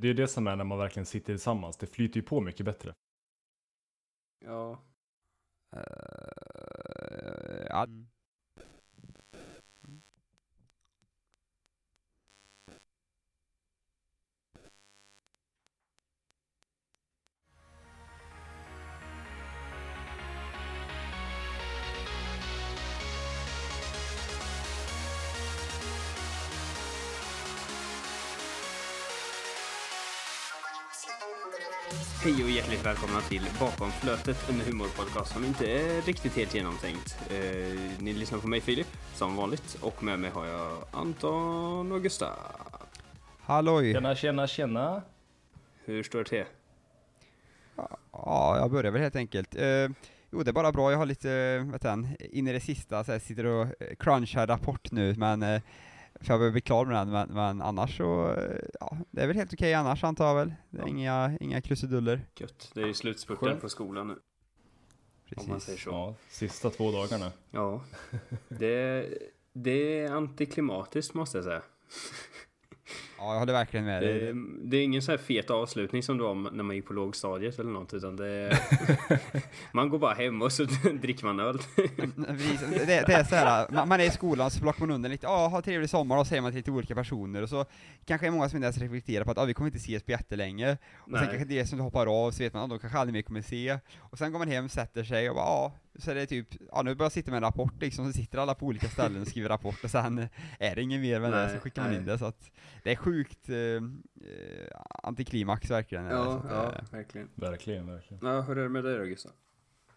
Det är det som är när man verkligen sitter tillsammans. Det flyter ju på mycket bättre. Ja. Uh, ja. Mm. Hej och hjärtligt välkomna till Bakom flötet, en humorpodcast som inte är riktigt helt genomtänkt. Eh, ni lyssnar på mig Filip, som vanligt, och med mig har jag Anton och Gustav. Halloj! Tjena, tjena, tjena. Hur står det till? Ja, jag börjar väl helt enkelt. Eh, jo, det är bara bra. Jag har lite, vet du, in i det sista, så jag sitter och eh, crunchar rapport nu, men eh, för jag behöver bli klar med den, men, men annars så, ja, det är väl helt okej annars antar jag väl. Det är Ja. inga, inga krusiduller. Gött. Det är ju slutspurten Skönt. på skolan nu, om man säger Precis. så. Ja, sista två dagarna. Ja. Det, det är antiklimatiskt måste jag säga. Ja, jag håller verkligen med dig. Det, det är ingen så här fet avslutning som det var när man gick på lågstadiet eller något, utan det Man går bara hem och så dricker man öl. Det, det är så här, man, man är i skolan så plockar man undan lite, ja, ha trevlig sommar, och så säger man till lite olika personer, och så kanske är många som inte ens reflekterar på att, ja, vi kommer inte ses på jättelänge, och sen Nej. kanske det som hoppar av, så vet man, att de kanske aldrig mer kommer se, och sen går man hem, sätter sig, och bara, ja, så är det typ, ja, nu börjar jag sitta med en rapport liksom, så sitter alla på olika ställen och skriver rapport, och sen är det inget mer med det, Nej, så skickar man nej. in det, så att det är sjukt eh, eh, antiklimax verkligen. Ja, ja, verkligen. Verkligen, verkligen. Ja, hur är det med dig då Gustav?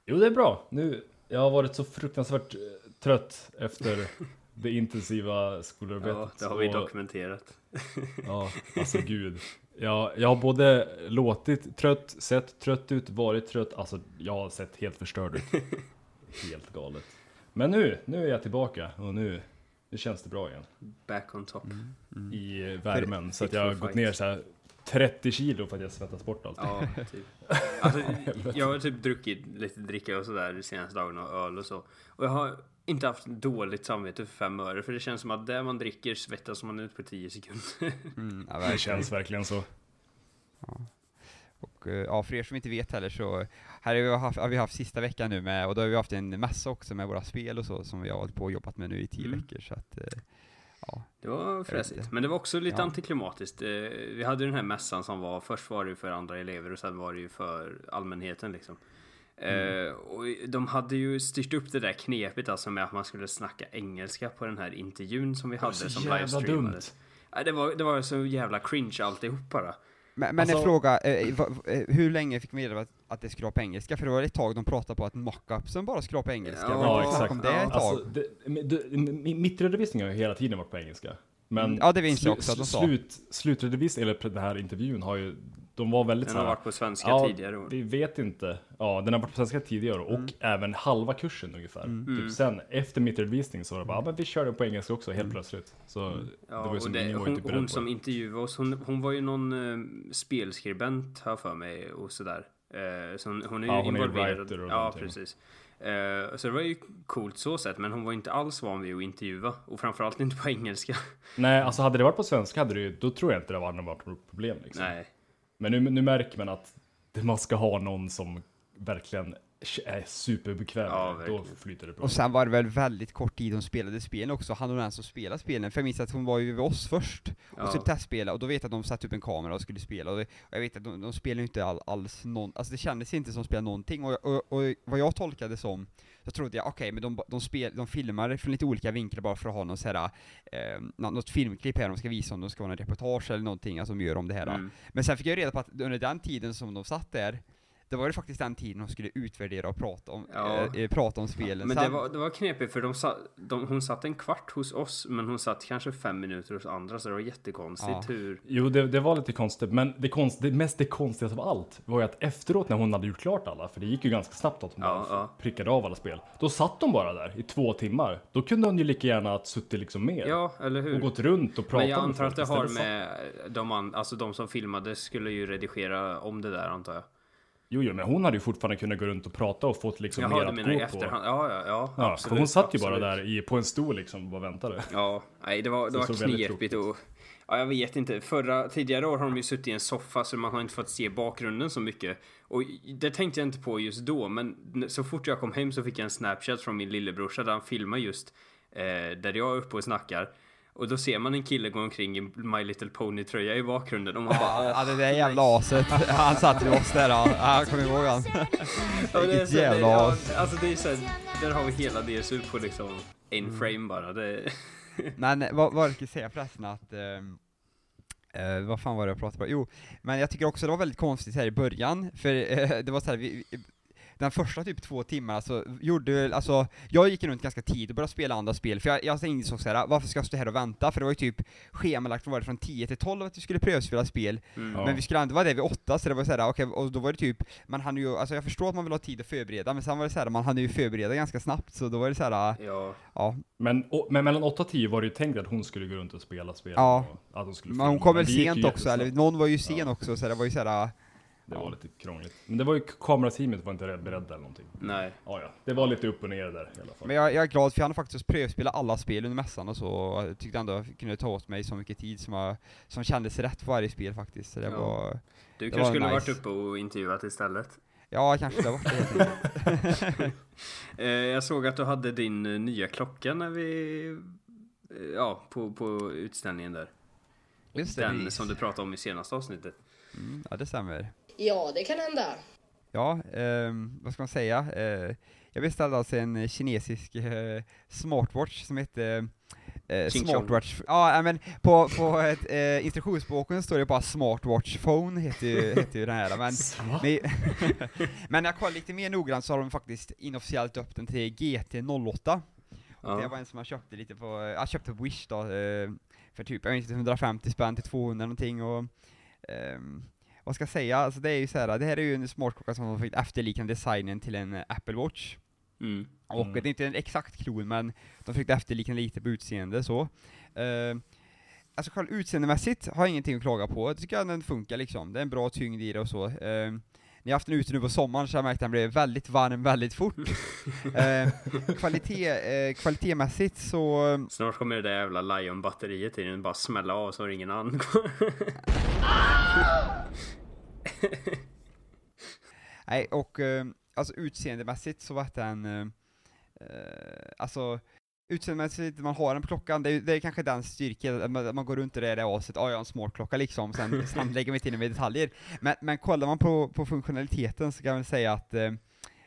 Jo, det är bra. Nu, jag har varit så fruktansvärt eh, trött efter det intensiva skolarbetet. Ja, det har vi Och- dokumenterat. Ja, alltså gud. Jag, jag har både låtit trött, sett trött ut, varit trött. Alltså, jag har sett helt förstörd ut. Helt galet. Men nu, nu är jag tillbaka och nu, nu känns det bra igen. Back on top. Mm. I värmen. Så att jag har gått ner så här 30 kilo för att jag svettas bort allt. Ja, typ. Alltså, jag har typ druckit lite dricka och sådär de senaste dagarna och öl och så. Och jag har inte haft dåligt samvete för fem öre, för det känns som att det man dricker svettas man ut på 10 sekunder. mm, ja, Det känns verkligen så. Och eh, ja, för er som inte vet heller så, här har vi haft, har vi haft sista veckan nu med, och då har vi haft en mässa också med våra spel och så, som vi har hållit på och jobbat med nu i tio Mm. veckor, så att, eh, ja. Det var fräsigt. Men det var också lite Ja. antiklimatiskt. Eh, Vi hade den här mässan som var, först var det ju för andra elever och sen var det ju för allmänheten liksom. Mm. Eh, och de hade ju styrt upp det där knepet alltså med att man skulle snacka engelska på den här intervjun som vi hade så som livestreamades. dumt. Nej, det, var, det var så jävla cringe alltihop bara. Men, men en Alltså- fråga, eh, va, eh, hur länge fick man reda på att, att det skulle vara på engelska? För det var ett tag de pratade på att mockupsen bara skulle vara på engelska, Ja, Ja, exakt. om det ett tag? Alltså, det, det, mi- mitt redovisning har ju hela tiden varit på engelska. Men Mm, ja, det minns jag slu- också att de sa. Slut, slutredovisning, eller den här intervjun har ju, de var väldigt Den har varit på svenska ja, tidigare år. vi vet inte. Ja, den har varit på svenska tidigare och Mm. även halva kursen ungefär. Mm. Typ sen, efter mitt redovisning så var det bara, ja men vi kör den på engelska också helt plötsligt. Så Ja, det var ju och som det, var ju hon, typ hon på som intervjuade oss, hon, hon var ju någon eh, spelskribent här för mig och sådär. Eh, så hon, hon är ju Ja, hon är ju involverad. writer och ja, någonting. precis. Eh, så det var ju coolt så sett, men hon var inte alls van vid att intervjua. Och framförallt inte på engelska. Nej, alltså hade det varit på svenska hade det ju, då tror jag inte det var varit något problem liksom. Nej. Men nu, nu märker man att man ska ha någon som verkligen är superbekväm Ja. Då flyter det bra. Och sen var det väl väldigt kort tid de spelade spelen också, han och den som spelade spelen, för jag minns att hon var ju vid oss först, och Ja. skulle testspela, och då vet jag att de satte upp en kamera och skulle spela, och, jag vet att de, de spelade ju inte all, alls någon, alltså det kändes inte som att spela någonting, och, och, och vad jag tolkade som, så trodde jag, okej, men de, de, spel, de filmar från lite olika vinklar bara för att ha någon sån här, eh, nå- något filmklipp här de ska visa om de ska vara en reportage eller någonting, alltså de gör om det här. Mm. Men sen fick jag reda på att under den tiden som de satt där, det var det faktiskt den tiden de skulle utvärdera och prata om, Ja. eh, eh, prata om spelen. Men det var, det var knepigt för de sa, de, hon satt en kvart hos oss, men hon satt kanske fem minuter hos andra, så det var jättekonstigt Ja. hur... Jo, det, det var lite konstigt, men det, konst, det mest det konstigaste av allt var ju att efteråt när hon hade gjort klart alla, för det gick ju ganska snabbt att hon Ja, bara ja. prickade av alla spel. Då satt de bara där i två timmar. Då kunde hon ju lika gärna ha suttit liksom med Ja, eller hur? och gått runt och pratat Men jag antar att det har med de, an, alltså de som filmade skulle ju redigera om det där antar jag. Jo, jo, men hon hade ju fortfarande kunnat gå runt och prata och fått liksom mer Jaha, du att gå på. efterhand? Ja, ja, ja. Ja, absolut, för hon satt ju absolut. bara där i, på en stol liksom och bara väntade. Ja, nej, det var, det Så var knepigt och... Ja, jag vet inte. Förra, tidigare år har de ju suttit i en soffa så man har inte fått se bakgrunden så mycket. Och det tänkte jag inte på just då, men så fort jag kom hem så fick jag en snapchat från min lillebrorsa där han filmar just eh, där jag är uppe och snackar. Och då ser man en kille gå omkring i My Little Pony tröja i bakgrunden och man bara Ja, det där jävla aset. Han satt vid oss där. Jag kommer ihåg han. Är Vilket så- det- jävla as. Alltså det är så här, där har vi hela DSU på liksom en Mm. frame bara. Det, Men vad, vad var det jag skulle säga förresten att, ehm, eh, vad fan var det jag pratade om? Jo, men jag tycker också det var väldigt konstigt här i början, för eh, det var så här, vi, vi- den första typ två timmarna så gjorde, alltså, jag gick runt ganska tidigt och började spela andra spel, för jag, jag insåg såhär, varför ska jag stå här och vänta? För det var ju typ schemalagt, var det, från 10 till 12 att vi skulle prövspela spel, mm. Men vi skulle ändå vara där vid 8, så det var såhär, okej, och då var det typ, man hann ju, alltså jag förstår att man vill ha tid att förbereda, men sen var det såhär, man hann ju förbereda ganska snabbt, så då var det såhär, Ja, ja, Men, och, men mellan 8 och 10 var det ju tänkt att hon skulle gå runt och spela spel. Ja. Och att hon skulle men hon kom väl sent också, eller någon var ju sen Ja. också, så det var ju såhär, Det var lite krångligt. Men det var ju kamerateamet var inte beredda eller någonting. nej. Ja, ja. Det var lite upp och ner där i alla fall. Men jag, jag är glad för jag hann faktiskt prövspela alla spel under mässan och så, och jag tyckte ändå jag kunde ta åt mig så mycket tid som, jag, som kändes rätt på varje spel faktiskt. Så det Ja. var, Du Det kanske var skulle ha nice. varit uppe och intervjuat istället. ja kanske det var det. Eh, jag såg att du hade din eh, nya klocka när vi... eh, Ja, på, på utställningen där. Just det, Den som du pratade om i senaste avsnittet. Mm, ja det stämmer. Ja, det kan hända. Ja, ehm, vad ska man säga? Eh, jag beställde alltså en kinesisk eh, smartwatch som heter eh, Ching smartwatch, ja äh, men på, på ett, eh, instruktionsboken står det bara smartwatch phone heter ju, heter ju den här men, men, men när jag kollar lite mer noggrant så har de faktiskt inofficiellt döpt den till GT08 Det Ja. var en som jag köpte lite på, jag köpte på Wish då, eh, för typ, jag vet inte, 150 spänn till 200 någonting och ehm, vad ska jag säga, alltså det är ju så här, det här är ju en smartklocka som har fått efterlikna designen till en eh, Apple Watch. Mm. Och Mm. det är inte en exakt klon, men de försökte efterlikna lite på utseende så. Uh, alltså själv utseendemässigt har jag ingenting att klaga på, jag tycker att den funkar liksom, det är en bra tyngd i det och så. Uh, när jag har haft den ute nu på sommaren så har jag märkt att den blev väldigt varm väldigt fort. uh, kvalitet, eh, kvalitetmässigt så Snart kommer det där jävla Lion-batteriet i den bara smälla av så har ingen annan. Nej, och eh, alltså utseendemässigt så vart den, eh, eh, alltså utseendemässigt, man har den på klockan, det är, det är kanske den styrkan, man, man går runt i det där aset, ja jag har en smart klocka liksom, sen, sen lägger man inte in med detaljer. Men, men kollar man på, på funktionaliteten så kan man säga att eh,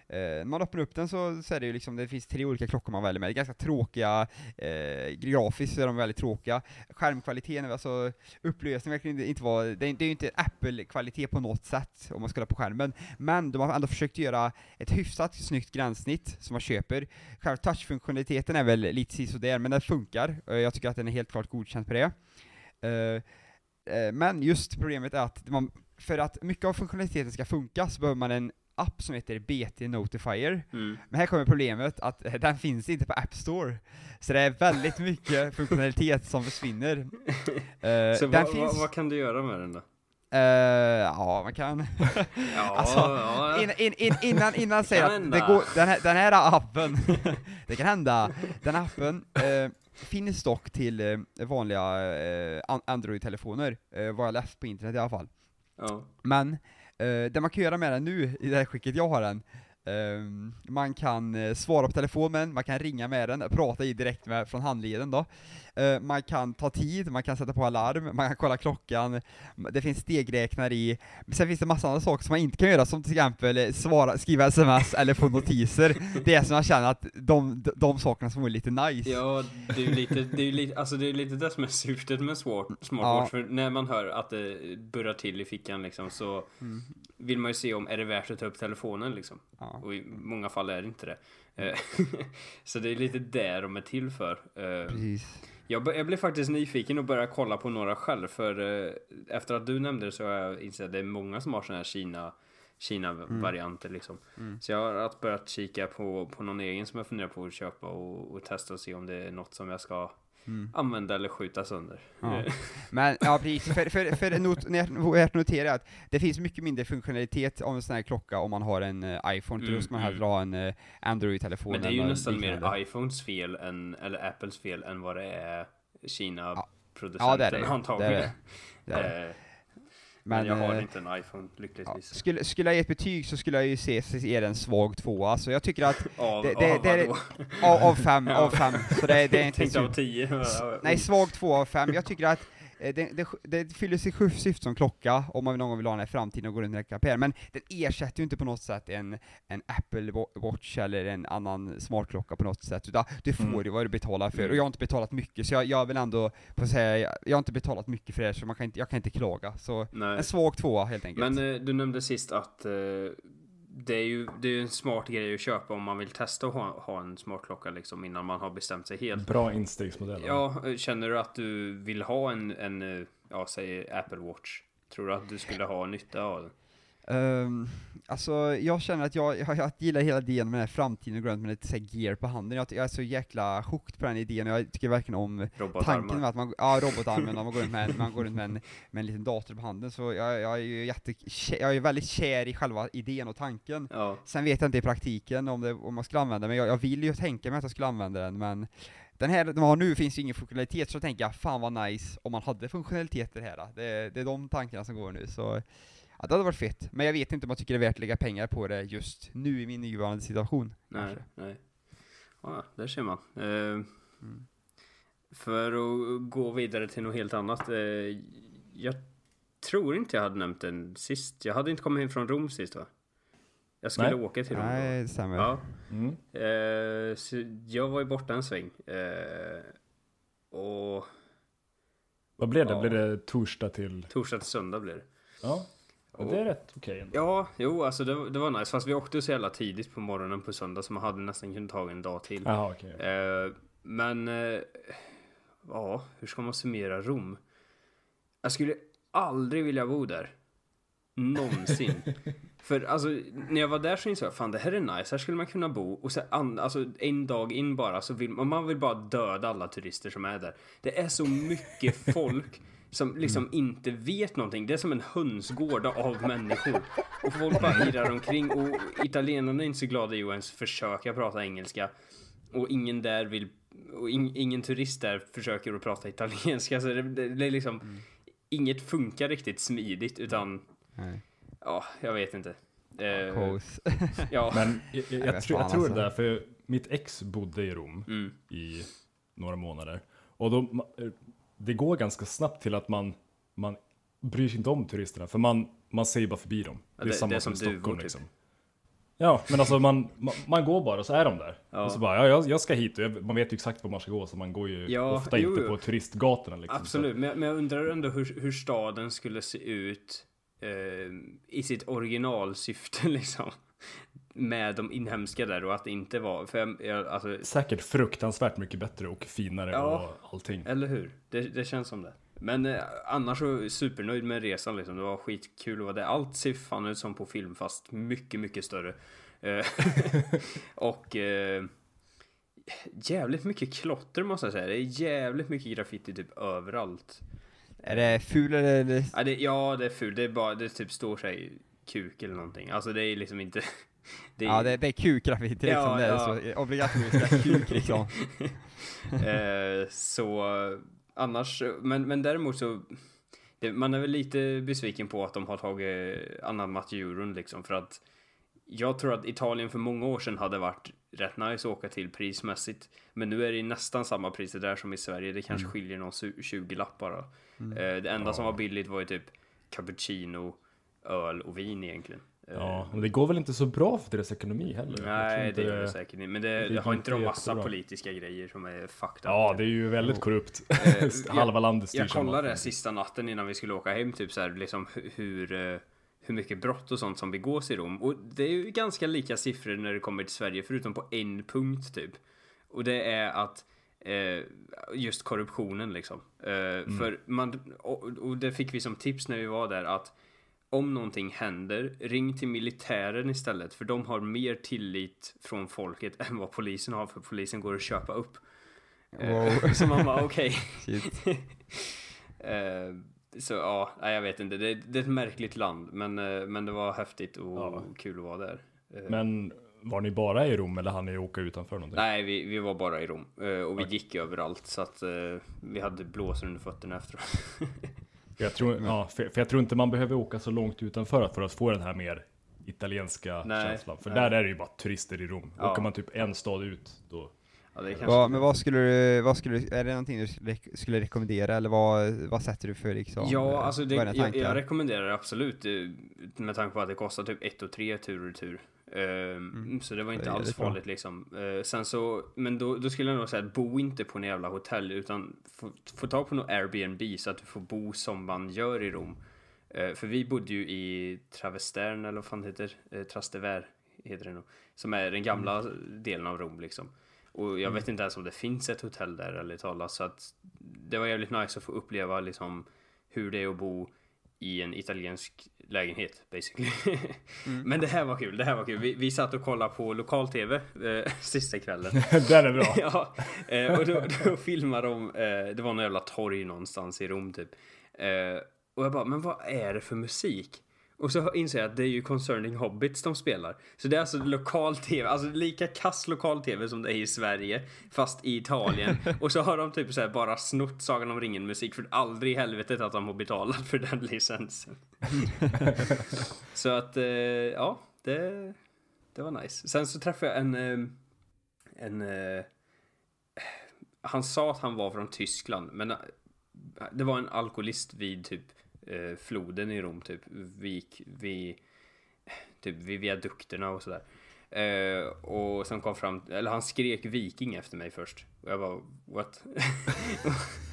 Eh, när man öppnar upp den så, så är det ju liksom, det finns tre olika klockor man väljer med, det är ganska tråkiga, eh, grafiskt så är de väldigt tråkiga, skärmkvaliteten, alltså upplösningen verkligen inte var, det är, det är ju inte Apple-kvalitet på något sätt om man ska kolla på skärmen, men de har ändå försökt göra ett hyfsat snyggt gränssnitt som man köper. Själva touchfunktionaliteten är väl lite sådär, men den funkar, Eh, jag tycker att den är helt klart godkänd på det. Eh, eh, men just problemet är att man, för att mycket av funktionaliteten ska funka så behöver man en app som heter BT Notifier. Mm. Men här kommer problemet att eh, den finns inte på App Store. Så det är väldigt mycket funktionalitet som försvinner. Eh, Så vad, finns, vad, kan du göra med den då? eh, ja man kan, Ja, Alltså, ja. in, in, in, innan, innan säger Kan att det går, den, här, den här appen, det kan hända, den appen eh, finns dock till eh, vanliga an- Android-telefoner, vad jag läst på internet i alla fall. ja. Men Uh, det man kan göra med den nu, i det här skicket jag har den, man kan eh, svara på telefonen, man kan ringa med den, prata i direkt med från handleden då. Eh, man kan ta tid, man kan sätta på alarm, man kan kolla klockan, det finns stegräknare i, men sen finns det massa andra saker som man inte kan göra, som till exempel eh, svara, skriva sms eller få notiser. Det är som jag känner att de, de, sakerna som är lite nice. Ja, det är ju lite, det är lite, alltså det är lite det som är syftet med smart, smartwatch. För när man hör att det burrar till i fickan liksom så Mm. Vill man ju se om är det värt att ta upp telefonen liksom. Ja. Och i många fall är det inte det. Eh, så det är lite det de är till för. Eh, Precis. Jag, jag blev faktiskt nyfiken och började kolla på några själv för eh, efter att du nämnde det så har jag insett att det är många som har sådana här Kina Kina-varianter liksom. Mm. Så jag har börjat kika på, på någon egen som jag funderar på att köpa och, och testa och se om det är något som jag ska Mm. använda eller skjuta sönder. Ja. Eh, Men ja, precis. För, för, för not, värt notera att det finns mycket mindre funktionalitet av en sån här klocka om man har en eh, iPhone, Mm, då ska man mm. hellre ha en eh, Android-telefon. Men det är ju nästan liknande. mer iPhones fel än, eller Apples fel än vad det är Kina Ja. antagligen. Det är det. Det är det. Men, jag har eh, inte en iPhone, ja, lyckligtvis. skulle, skulle jag ge ett betyg så skulle jag ju se, se en svag tvåa, alltså jag tycker att Av, det- det- av det är- vadå? av, av fem, Ja. av fem, så det, det är inte Tänkte av tio. Nej, svag två av fem. Jag tycker att det, det, det fyller sitt syf- syfte som klocka, om man någon gång vill ha den i framtiden och gå runt en kapell, men den ersätter ju inte på något sätt en, en Apple Wa- Watch eller en annan smartklocka på något sätt, utan du får Mm. ju vad du betalar för, Mm. och jag har inte betalat mycket, så jag, jag vill ändå få säga, jag, jag har inte betalat mycket för det, så man kan inte, jag kan inte klaga. Så Nej. en svag tvåa helt enkelt. Men eh, du nämnde sist att eh, det är ju det är en smart grej att köpa om man vill testa att ha, ha en smartklocka liksom innan man har bestämt sig helt. Bra instegsmodell. Ja, känner du att du vill ha en, en ja, säg Apple Watch? Tror du att du skulle ha nytta av den? Um, alltså, jag känner att jag, jag, jag gillar hela idén med den här framtiden och gå runt med lite så gear på handen. Jag, jag är så jäkla hooked på den idén och jag tycker verkligen om tanken med att man, ja robotarmen, man går runt med, man går runt med, en, med en liten dator på handen, så jag, jag är ju jätte, jag är väldigt kär i själva idén och tanken. Ja, Sen vet jag inte i praktiken om, det, om man skulle använda den, men jag, jag vill ju tänka mig att jag skulle använda den, men den här de har nu finns ju ingen funktionalitet, så tänker jag fan vad nice om man hade funktionaliteter här. Det, det är de tankarna som går nu, så ja, det hade varit fett. Men jag vet inte om jag tycker det är värt att lägga pengar på det just nu i min nuvarande situation. nej, kanske. nej. Ja, där ser man. Eh, Mm. För att gå vidare till något helt annat. Eh, jag tror inte jag hade nämnt den sist. Jag hade inte kommit hem från Rom sist va? Jag skulle Nej. åka till Rom. Nej, det stämmer. Ja, Mm. eh, jag var ju borta en sväng. Eh, och Vad blev det? Ja. Blev det torsdag till... torsdag till söndag blev det. Ja, men det är rätt okej ändå. Ja, jo alltså det, det var nice. Fast vi åkte så jävla tidigt på morgonen på söndag så man hade nästan kunnat ta en dag till. Jaha, okej. Eh, men, eh, ja, hur ska man summera Rom? Jag skulle aldrig vilja bo där. Någonsin. För alltså, när jag var där så insåg jag, fan det här är nice, här skulle man kunna bo. Och sen, alltså en dag in bara så vill man, man vill bara döda alla turister som är där. Det är så mycket folk som liksom inte vet någonting. Det är som en hönsgård av människor. Och folk bara irrar omkring och italienarna är inte så glada i att ens försöka prata engelska. Och ingen där vill, och in, ingen turist där försöker att prata italienska. Så det, det, det är liksom, inget funkar riktigt smidigt utan, Nej. ja, jag vet inte. Kos. ja. Men jag, jag, jag, vet tror, jag fan, tror det alltså. där, för mitt ex bodde i Rom Mm. i några månader. Och då, eh, det går ganska snabbt till att man, man bryr sig inte om turisterna, för man, man ju bara förbi dem. Ja, det är det- samma det är som i Stockholm typ. liksom. Ja, men alltså man, man, man går bara och så är de där. Ja. Och så bara, ja, jag, jag ska hit och man vet ju exakt var man ska gå, så man går ju Ja, ofta jo, inte på turistgatorna liksom. Absolut, men, men jag undrar ändå hur, hur staden skulle se ut eh, i sitt originalsyfte liksom. Med de inhemska där och att det inte var, för jag, jag, alltså, Så, säkert fruktansvärt mycket bättre och finare Ja. och allting. eller hur? Det, det känns som det. Men eh, annars så supernöjd med resan liksom. Det var skitkul att vara där. Allt ser fan ut som på film fast mycket, mycket större. Eh, och eh, jävligt mycket klotter måste jag säga. Det är jävligt mycket graffiti typ överallt. Är det ful eller? Ja, det, ja, det är fult. Det är bara, det typ står sig kuk eller någonting. Alltså det är liksom inte... Det är, Ja, det, det är kukgraffiti liksom, Ja, det är ja. så obligatoriska kuk liksom. eh, så annars, men, men däremot så... Det, man är väl lite besviken på att de har tagit anammat euron liksom för att jag tror att Italien för många år sedan hade varit rätt nice att åka till prismässigt. Men nu är det nästan samma priser där som i Sverige. Det kanske skiljer någon su- 20 lapp bara. Eh, det enda som var billigt var ju typ cappuccino, öl och vin egentligen. Eh, Ja, men det går väl inte så bra för deras ekonomi heller. Nej, det gör det säkert inte. Men det, det har inte de massa jättebra. politiska grejer som är fucked Ja, up. det är ju väldigt korrupt. Eh, Halva landet styrs Jag kollade det sista natten innan vi skulle åka hem, typ så här, liksom hu- hur, eh, hur mycket brott och sånt som begås i Rom. Och det är ju ganska lika siffror när det kommer till Sverige, förutom på en punkt typ. Och det är att eh, just korruptionen liksom. Eh, För man, och, och det fick vi som tips när vi var där att om någonting händer, ring till militären istället, för de har mer tillit från folket än vad polisen har, för polisen går att köpa upp. Eh, Wow. Så man bara, okej. Eh, så ja, jag vet inte. Det, det är ett märkligt land, men, eh, men det var häftigt och Ja. kul att vara där. Men var ni bara i Rom eller hann ni åka utanför någonting? Nej, vi, vi var bara i Rom. Och vi gick överallt så att vi hade blåsor under fötterna efteråt. Jag tror, ja, för, för jag tror inte man behöver åka så långt utanför för att få den här mer italienska Nej, känslan. För nej. där är det ju bara turister i Rom. Ja. Åker man typ en stad ut, då... ja. Vad- men vad skulle du, vad skulle du, är det någonting du skulle, rekommendera eller vad, vad sätter du för liksom? Ja, alltså det, jag, jag rekommenderar det absolut eh, med tanke på att det kostar typ 1 och 3 tur och retur. Eh, Så det var inte Mm. Det alls bra. farligt liksom. Eh, Sen så, men då, då skulle jag nog säga att bo inte på en jävla hotell utan få, få tag på något Airbnb så att du får bo som man gör i Rom. Eh, För vi bodde ju i Travestern eller vad fan det heter, Trastevere heter det nog. Som är den gamla Mm. delen av Rom liksom. Och jag vet inte ens om det finns ett hotell där eller talas så att det var jävligt nice att få uppleva liksom hur det är att bo i en italiensk lägenhet basically. Men det här var kul, det här var kul. Vi, vi satt och kollade på lokal-tv eh, sista kvällen. den är bra! ja, eh, och då, då filmade de, eh, det var någon jävla torg någonstans i Rom typ. Eh, och jag bara, men vad är det för musik? Och så inser jag att det är ju Concerning Hobbits de spelar. Så det är alltså lokal tv, alltså lika kass lokal tv som det är i Sverige, fast i Italien. och så har de typ så här bara snott Sagan om ringen musik för aldrig i helvetet att de har betalat för den licensen. så att, eh, ja, det, det var nice. Sen så träffade jag en, eh, en eh, han sa att han var från Tyskland, men det var en alkoholist vid typ eh, floden i Rom, typ. Vi gick vid, typ vid viadukterna och sådär. Eh, och sen kom fram, eller han skrek viking efter mig först. Och jag bara, what?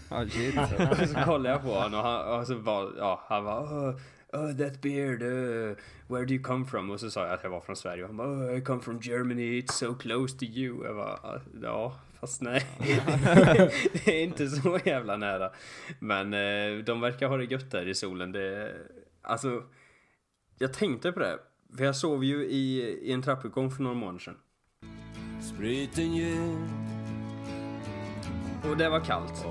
Ja, shit. och så kollade jag på honom och, han, och så var, ja, han var oh, oh, that beard, uh, where do you come from? Och så sa jag att jag var från Sverige och han bara oh, I come from Germany, it's so close to you. Jag bara, "Ah, ja, fast nej. det är inte så jävla nära. Men eh, de verkar ha det gött där i solen. Det, alltså, jag tänkte på det. För jag sov ju i, i en trappuppgång för några månader sedan. Spriten Och det var kallt.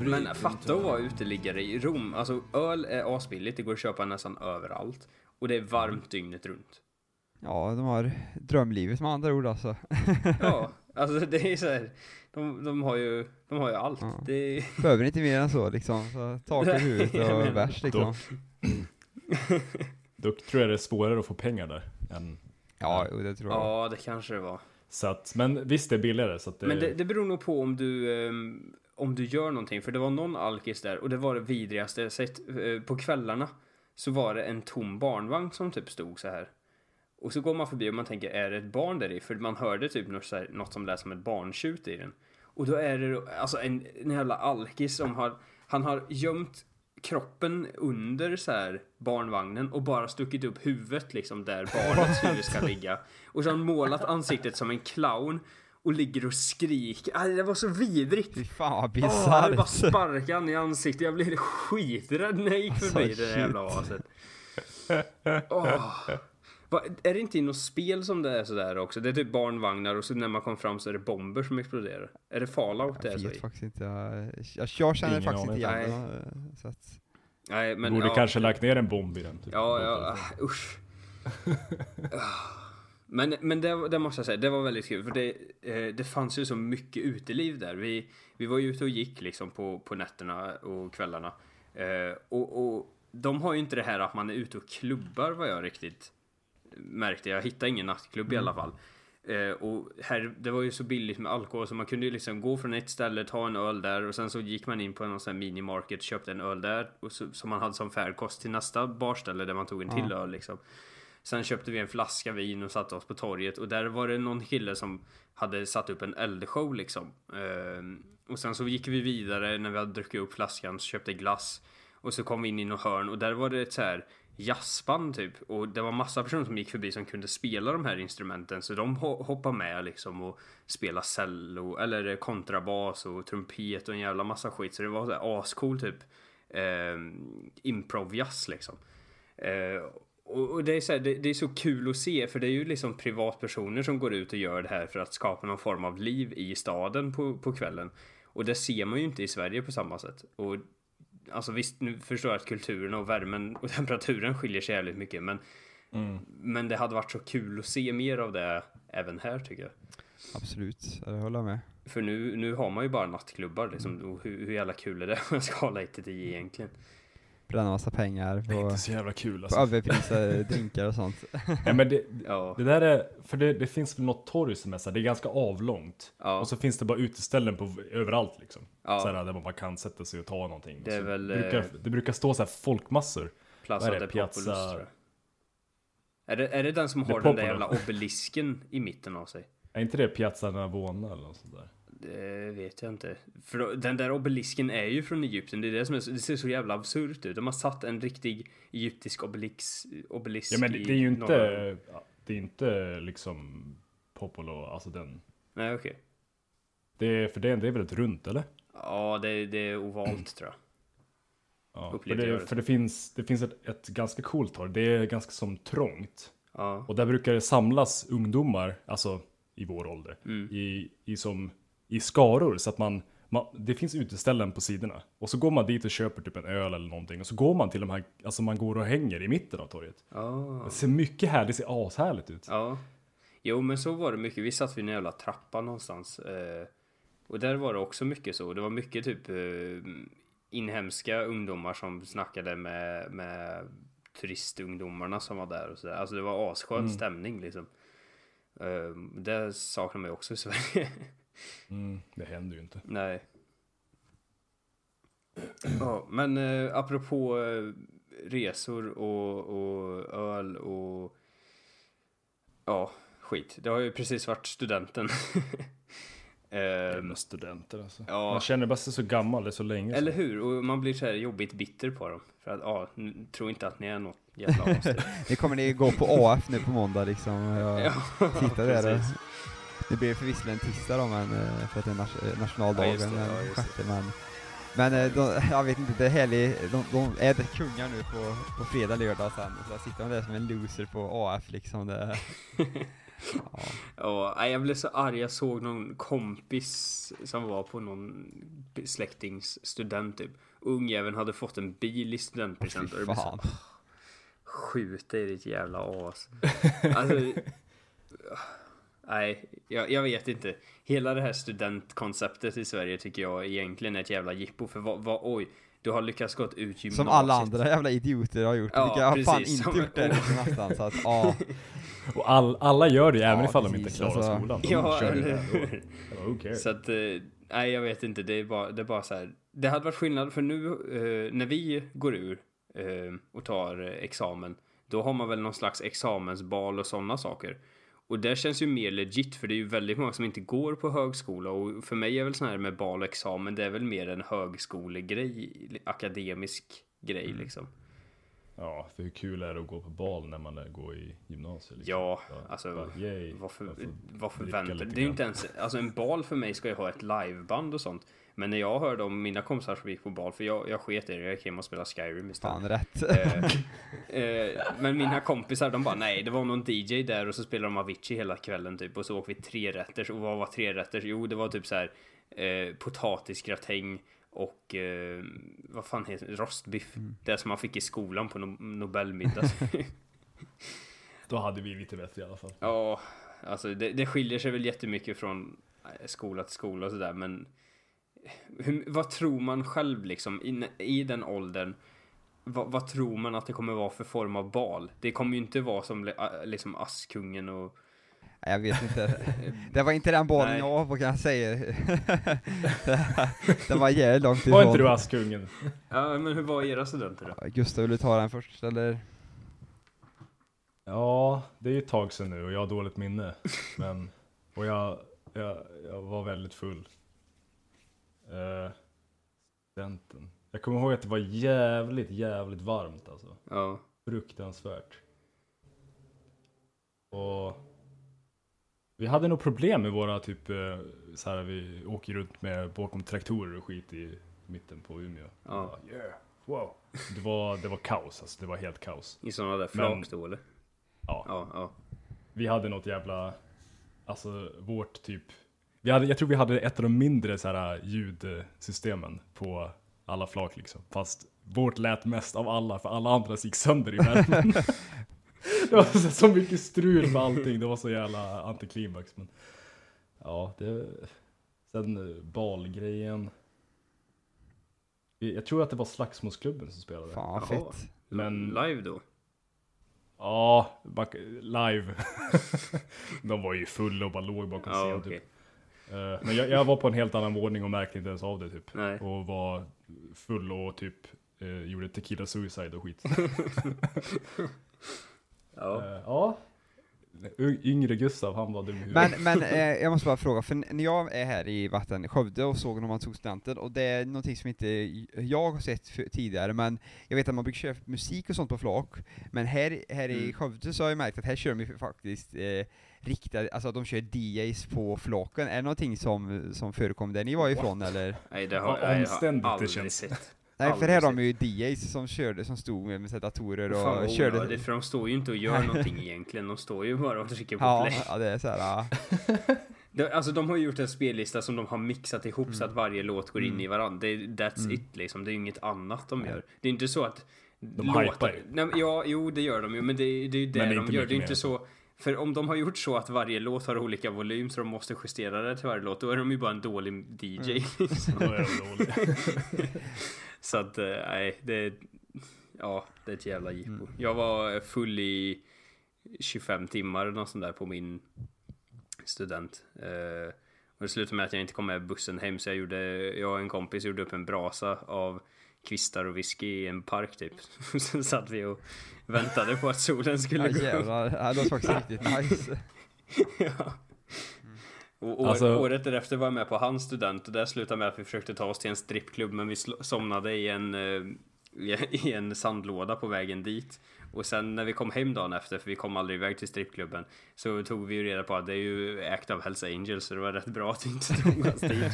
Men fatta att vara uteliggare i Rom. Alltså öl är asbilligt, det går att köpa nästan överallt. Och det är varmt dygnet runt. Ja, de har drömlivet med andra ord alltså. Ja, alltså det är så här. De, de, har, ju, de har ju allt. Ja. Det är, Behöver inte mer än så liksom. Så tak över huvudet och bärs liksom. Då tror jag det är svårare att få pengar där. Än, Ja, det tror jag. ja, det kanske det var. så att, men visst, det är billigare. Så att det, Men det, det beror nog på om du, ehm, om du gör någonting. För det var någon alkis där och det var det vidrigaste jag sett. Eh, på kvällarna så var det en tom barnvagn som typ stod så här. Och så går man förbi och man tänker, är det ett barn där i? För man hörde typ något, här, något som lät som ett barntjut i den. Och då är det alltså en, en jävla alkis som har, han har gömt kroppen under så här barnvagnen och bara stuckit upp huvudet liksom där barnets huvud ska ligga. Och så har han målat ansiktet som en clown och ligger och skriker. Aj, det var så vidrigt. Fy fan vad Åh, jag bara bisarrt. sparka han i ansiktet. Jag blev skiträdd när jag gick förbi Alltså, det där jävla aset. Åh. Va, är det inte i något spel som det är sådär också? Det är typ barnvagnar och så när man kommer fram så är det bomber som exploderar. Är det Fallout det är Jag så vet i? faktiskt inte. Jag, jag, jag känner Ingen faktiskt inte igen det. Så att, Nej, men borde ja, kanske lagt ner en bomb i den. Typ. Ja, ja, ah, usch. Ah. Men, men det, det måste jag säga, det var väldigt kul. För det, eh, det fanns ju så mycket uteliv där. Vi, vi var ju ute och gick liksom på, på nätterna och kvällarna. Eh, och, och de har ju inte det här att man är ute och klubbar vad jag riktigt märkte. Jag hittade ingen nattklubb i alla fall. Eh, och här, det var ju så billigt med alkohol så man kunde ju liksom gå från ett ställe, ta en öl där och sen så gick man in på någon sån här minimarket, köpte en öl där och så, som man hade som färdkost till nästa barställe där man tog en till öl liksom. Sen köpte vi en flaska vin och satte oss på torget och där var det någon kille som hade satt upp en eldshow liksom. Ehm, och sen så gick vi vidare när vi hade druckit upp flaskan, så köpte glass. Och så kom vi in i något hörn och där var det ett så här jazzband typ. Och det var massa personer som gick förbi som kunde spela de här instrumenten. Så de hoppar hoppade med liksom och Spela cello eller kontrabas och trumpet och en jävla massa skit. Så det var så här ascool typ. eh, improv-jazz liksom. Eh, och, och det, är så här, det, det är så kul att se för det är ju liksom privatpersoner som går ut och gör det här för att skapa någon form av liv i staden på, på kvällen. Och det ser man ju inte i Sverige på samma sätt. Och alltså visst, nu förstår jag att kulturen och värmen och temperaturen skiljer sig jävligt mycket men men det hade varit så kul att se mer av det även här tycker jag. Absolut, jag håller med. För nu, nu har man ju bara nattklubbar liksom. Och hur, hur jävla kul är det om jag ska hålla 1 till 10 egentligen? Bränna massa pengar Det är på, inte så jävla kul på alltså. överprisade drinkar och sånt. Ja, men det, Ja. det där är, för det, det finns väl något torg som är så här, det är ganska avlångt. Ja. Och så finns det bara uteställen på överallt liksom. Ja. Så här, där man bara kan sätta sig och ta någonting. Det är så väl, brukar, eh, det brukar stå så här folkmassor. Plaza de Populus Piazza- tror jag. Är det, är det den som Det har den där jävla obelisken i mitten av sig? Är inte det Piazza Navona eller något sånt där? Det vet jag inte. För då, den där obelisken är ju från Egypten. Det är det som är det ser så jävla absurt ut. De har satt en riktig egyptisk obelix, obelisk Ja men det, det är ju norra- inte, det är inte liksom Popolo, alltså den. Nej okej. Det är, för det, det är väl ett runt eller? Ja det, det är ovalt tror jag. Ja, för det, det för det finns, det finns ett, ett ganska coolt torg. Det är ganska som trångt. Ja. Och där brukar det samlas ungdomar, alltså i vår ålder, Mm. i, i, som, i skaror. Så att man, man, det finns uteställen på sidorna. Och så går man dit och köper typ en öl eller någonting. Och så går man till de här, alltså man går och hänger i mitten av torget. Ja. Det ser mycket härligt, det ser ashärligt ut. Ja. Jo men så var det mycket. Vi satt vid en jävla trappa någonstans. Eh, och där var det också mycket så. Det var mycket typ eh, inhemska ungdomar som snackade med, med turistungdomarna som var där och sådär. Alltså det var asskön Mm. stämning liksom. Eh, det saknar man ju också i Sverige. Mm, det händer ju inte. Nej. Ja, men eh, apropå eh, resor och, och öl och ja, skit. Det har ju precis varit studenten. eh, Jävla studenter alltså. ja. Man känner bara sig så gammal, det är så länge eller sedan. hur? Och man blir så här jobbigt bitter på dem. För att, ja, tro inte att ni är något jävla. Nu kommer ni gå på AF nu på måndag liksom. Jag ja, sitta där och. Det blir förvisso en tisdag då, men eh, för att det är nas- eh, nationaldagen Ja, det, den det. sjätte, men men eh, de, jag vet inte, det är härligt, de, de är det kungar nu på, på fredag, lördag sen, så där sitter man där som en loser på AF liksom. Det, ja. Ja, jag blev så arg. Jag såg någon kompis som var på någon släktings student typ. Ungjäveln hade fått en bil i studentpresent. och blev så, fan. Skjut dig ditt jävla as. Alltså, nej, jag, jag vet inte. Hela det här studentkonceptet i Sverige tycker jag egentligen är ett jävla jippo. För vad, vad oj, du har lyckats gått ut gymnasiet. Som alla andra jävla idioter har gjort, Ja, vilka har fan precis. inte Som- gjort det liksom nästan, så att ja. Och all, alla gör det, även Ja, ifall de precis, inte klarar alltså. skolan. De Ja, kör ju eller det hur? Så att, eh, nej jag vet inte, det är bara, det är bara så här. Det hade varit skillnad för nu eh, när vi går ur eh, och tar eh, examen, då har man väl någon slags examensbal och sådana saker. Och det känns ju mer legit för det är ju väldigt många som inte går på högskola och för mig är väl sån här med bal och examen, det är väl mer en högskolegrej, akademisk grej Mm. liksom. Ja, för hur kul är det att gå på bal när man går i gymnasiet? Liksom? Ja, alltså, bara, yay, Varför, jag får varför dricka vänta? lite Det är ju inte ens, alltså en bal för mig ska ju ha ett liveband och sånt. Men när jag hörde om mina kompisar som gick på bal, för jag, jag sket i det, jag gick hem och spelade Skyrim istället. Fan rätt. Eh, eh, men mina kompisar de bara nej, det var någon DJ där och så spelade de Avicii hela kvällen typ och så åkte vi tre rätter och vad var tre rätter? Jo, det var typ så här eh, potatisgratäng och eh, vad fan heter det? Rostbiff. Det som man fick i skolan på no Nobelmiddag. Då hade vi lite bättre i alla fall. Ja, alltså det, det skiljer sig väl jättemycket från eh, skola till skola och sådär, men hur, vad tror man själv liksom i, i den åldern? Vad, vad tror man att det kommer vara för form av bal? Det kommer ju inte vara som a- liksom Askungen och Jag vet inte. Det var inte den bollen Nej. jag var på kan jag säga. Den var jävligt långt Var inte ifrån. du Askungen? Ja, men hur var era studenter då? Gustav, vill du ta den först eller? Ja, det är ju ett tag sedan nu och jag har dåligt minne. Men, och jag, jag, jag var väldigt full. Uh, studenten. Jag kommer ihåg att det var jävligt, jävligt varmt alltså. Ja, Fruktansvärt. Och vi hade nog problem med våra typ eh, så här vi åker runt med bakom traktorer och skit i mitten på Umeå. Ja. Ja, yeah. Wow. Det var, det var kaos alltså, det var helt kaos. i sådana där flak då eller? Ja. Ja, ja. Vi hade något jävla, alltså vårt typ, vi hade, jag tror vi hade ett av de mindre så här ljudsystemen på alla flak liksom. Fast vårt lät mest av alla, för alla andra gick sönder i värmen. det var så, så mycket strul med allting, det var så jävla antiklimax. Men ja, det... Sen eh, balgrejen. Jag tror att det var Slagsmålsklubben som spelade. Fan vad Jaha. fett. Men- Live då? Ja, live. De var ju fulla och bara låg bakom Ja, scen okej. typ. Eh, Men jag, jag var på en helt annan våning och märkte inte ens av det typ. Nej. Och var full och typ eh, gjorde tequila suicide och skit. Ja. Eh, ja. Yngre Gustav, han var dum. Men, men eh, jag måste bara fråga, för när jag är här i vatten Skövde och såg när man tog studenten, och det är någonting som inte jag har sett för, tidigare, men jag vet att man brukar köra musik och sånt på flak, men här, här i Mm. Skövde så har jag märkt att här kör de ju faktiskt eh, riktade, alltså de kör DJs på flaken, är det någonting som, som förekom där ni var ifrån eller? Nej, det har jag, jag har aldrig sett. Nej för här har de ju DJs som körde, som stod med, med datorer och Fan vad körde onödigt, för de står ju inte och gör någonting egentligen. De står ju bara och trycker på Ja, play. ja, det är såhär, ja. De, alltså de har ju gjort en spellista som de har mixat ihop så att varje låt går in i varandra. Det, är- that's it liksom. Det är inget annat de gör. Det är inte så att... De hypar ju. Nej, ja, jo det gör de ju. Men det, det är ju det, det de inte gör. Det är mer. inte så... För om de har gjort så att varje låt har olika volym så de måste justera det till varje låt, då är de ju bara en dålig DJ. Dåliga. Så att, eh, nej, det... Ja, det är ett jävla jippo. Mm. Jag var full i 25 timmar eller sånt där på min student. Eh, och det slutade med att jag inte kom med bussen hem så jag gjorde, jag och en kompis gjorde upp en brasa av kvistar och whisky i en park typ. Sen satt vi och väntade på att solen skulle ja gå upp. ja, det var faktiskt riktigt nice. Ja. Och år, Alltså- året därefter var jag med på hans student och det slutade med att vi försökte ta oss till en strippklubb men vi somnade i en, eh, i- en sandlåda på vägen dit. Och sen när vi kom hem dagen efter, för vi kom aldrig iväg till strippklubben, så tog vi ju reda på att det är ju ägt av Hells Angels så det var rätt bra att vi inte tog oss dit.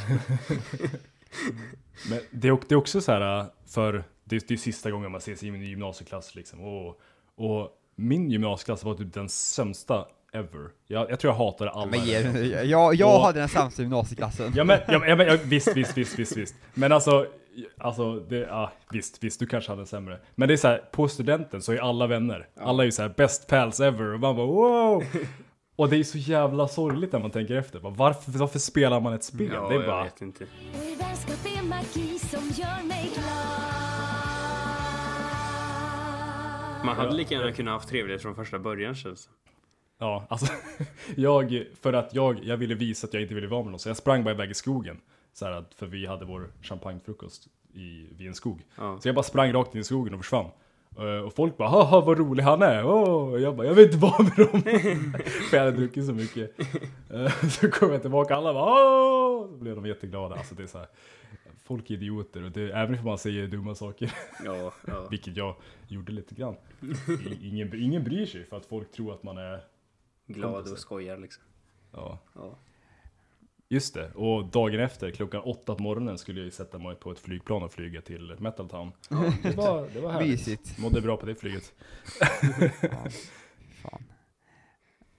Men det är, det är också så här, för det är, det är sista gången man ses i en gymnasieklass liksom. Och, och min gymnasieklass var typ den sämsta ever. Jag, jag tror jag hatade alla. Men ge, jag, jag Och- hade den sämsta gymnasieklassen. Ja men, ja, men, ja, men ja, visst, visst, visst, visst, visst. Men alltså, alltså det, ja, visst, visst, du kanske hade en sämre. Men det är så här, på studenten så är alla vänner. Alla är ju så här best pals ever och man bara wow! Och det är så jävla sorgligt när man tänker efter. Bara, Varför, varför spelar man ett spel? Ja, det är jag bara, vet inte. Man hade lika gärna kunnat haft trevligt från första början känns det. Ja, alltså. jag, för att jag, jag ville visa att jag inte ville vara med någon, så jag sprang bara iväg i skogen. Så här, för vi hade vår champagnefrukost i, vid en skog. Ja. Så jag bara sprang rakt in i skogen och försvann. Eh, Och folk bara haha vad rolig han är, oh! jag bara jag vill inte vara med dem. För jag hade druckit så mycket. Eh, Så kom jag tillbaka alla bara åh! Så blev de jätteglada. Alltså det är så här, folk är idioter och det, även om man säger dumma saker, Ja, ja. vilket jag gjorde lite grann. Ingen, ingen bryr sig för att folk tror att man är, Glad och skojar liksom. ja. Ja. Just det, och dagen efter klockan åtta på morgonen skulle jag ju sätta mig på ett flygplan och flyga till Metal Town. Det var, det var härligt. Mysigt. Mådde bra på det flyget. Ja, fan.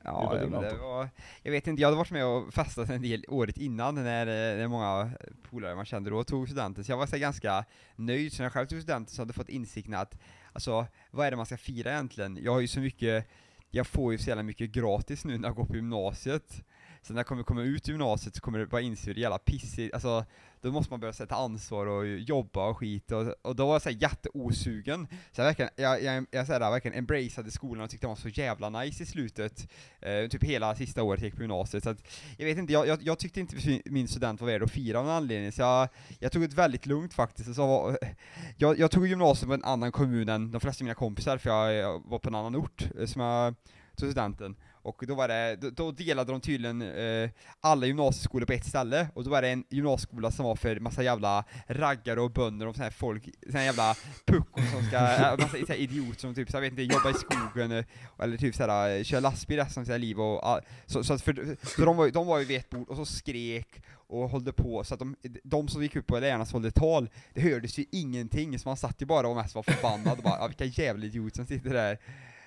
Ja, Det var det var, jag vet inte, jag hade varit med och festat en del året innan när, när många polare man kände då tog studenten, så jag var så ganska nöjd, så när jag själv tog studenten så hade jag fått insikten att, alltså, vad är det man ska fira egentligen? Jag har ju så mycket, jag får ju så jävla mycket gratis nu när jag går på gymnasiet. Så när jag kommer komma ut gymnasiet så kommer det bara inse hur jävla pissigt, alltså då måste man börja sätta ansvar och jobba och skit och, och då var jag såhär jätteosugen. Så jag verkligen, jag, jag, jag såhär, verkligen embraceade skolan och tyckte den var så jävla nice i slutet, eh, typ hela sista året jag gick på gymnasiet. Så att, jag vet inte, jag, jag, jag tyckte inte min student var värd att fira av någon anledning, så jag, jag tog det väldigt lugnt faktiskt. Så var, jag, jag tog gymnasiet på en annan kommun än de flesta av mina kompisar, för jag, jag var på en annan ort eh, som jag tog studenten. Och då var det, då, då delade de tydligen eh, alla gymnasieskolor på ett ställe, och då var det en gymnasieskola som var för massa jävla raggare och bönder och sån här folk, sån här jävla puckon som ska, äh, massa så här idioter som typ, så jag vet inte, jobba i skogen, eh, eller typ såhär, eh, köra lastbil resten av sina liv och, ah, så, så att för, så de var, de var ju vid ett bord och så skrek och höll på, så att de, de som gick upp på lärarna som tal, det hördes ju ingenting, så man satt ju bara och mest var förbannad och bara, ja, vilka jävla idioter som sitter där.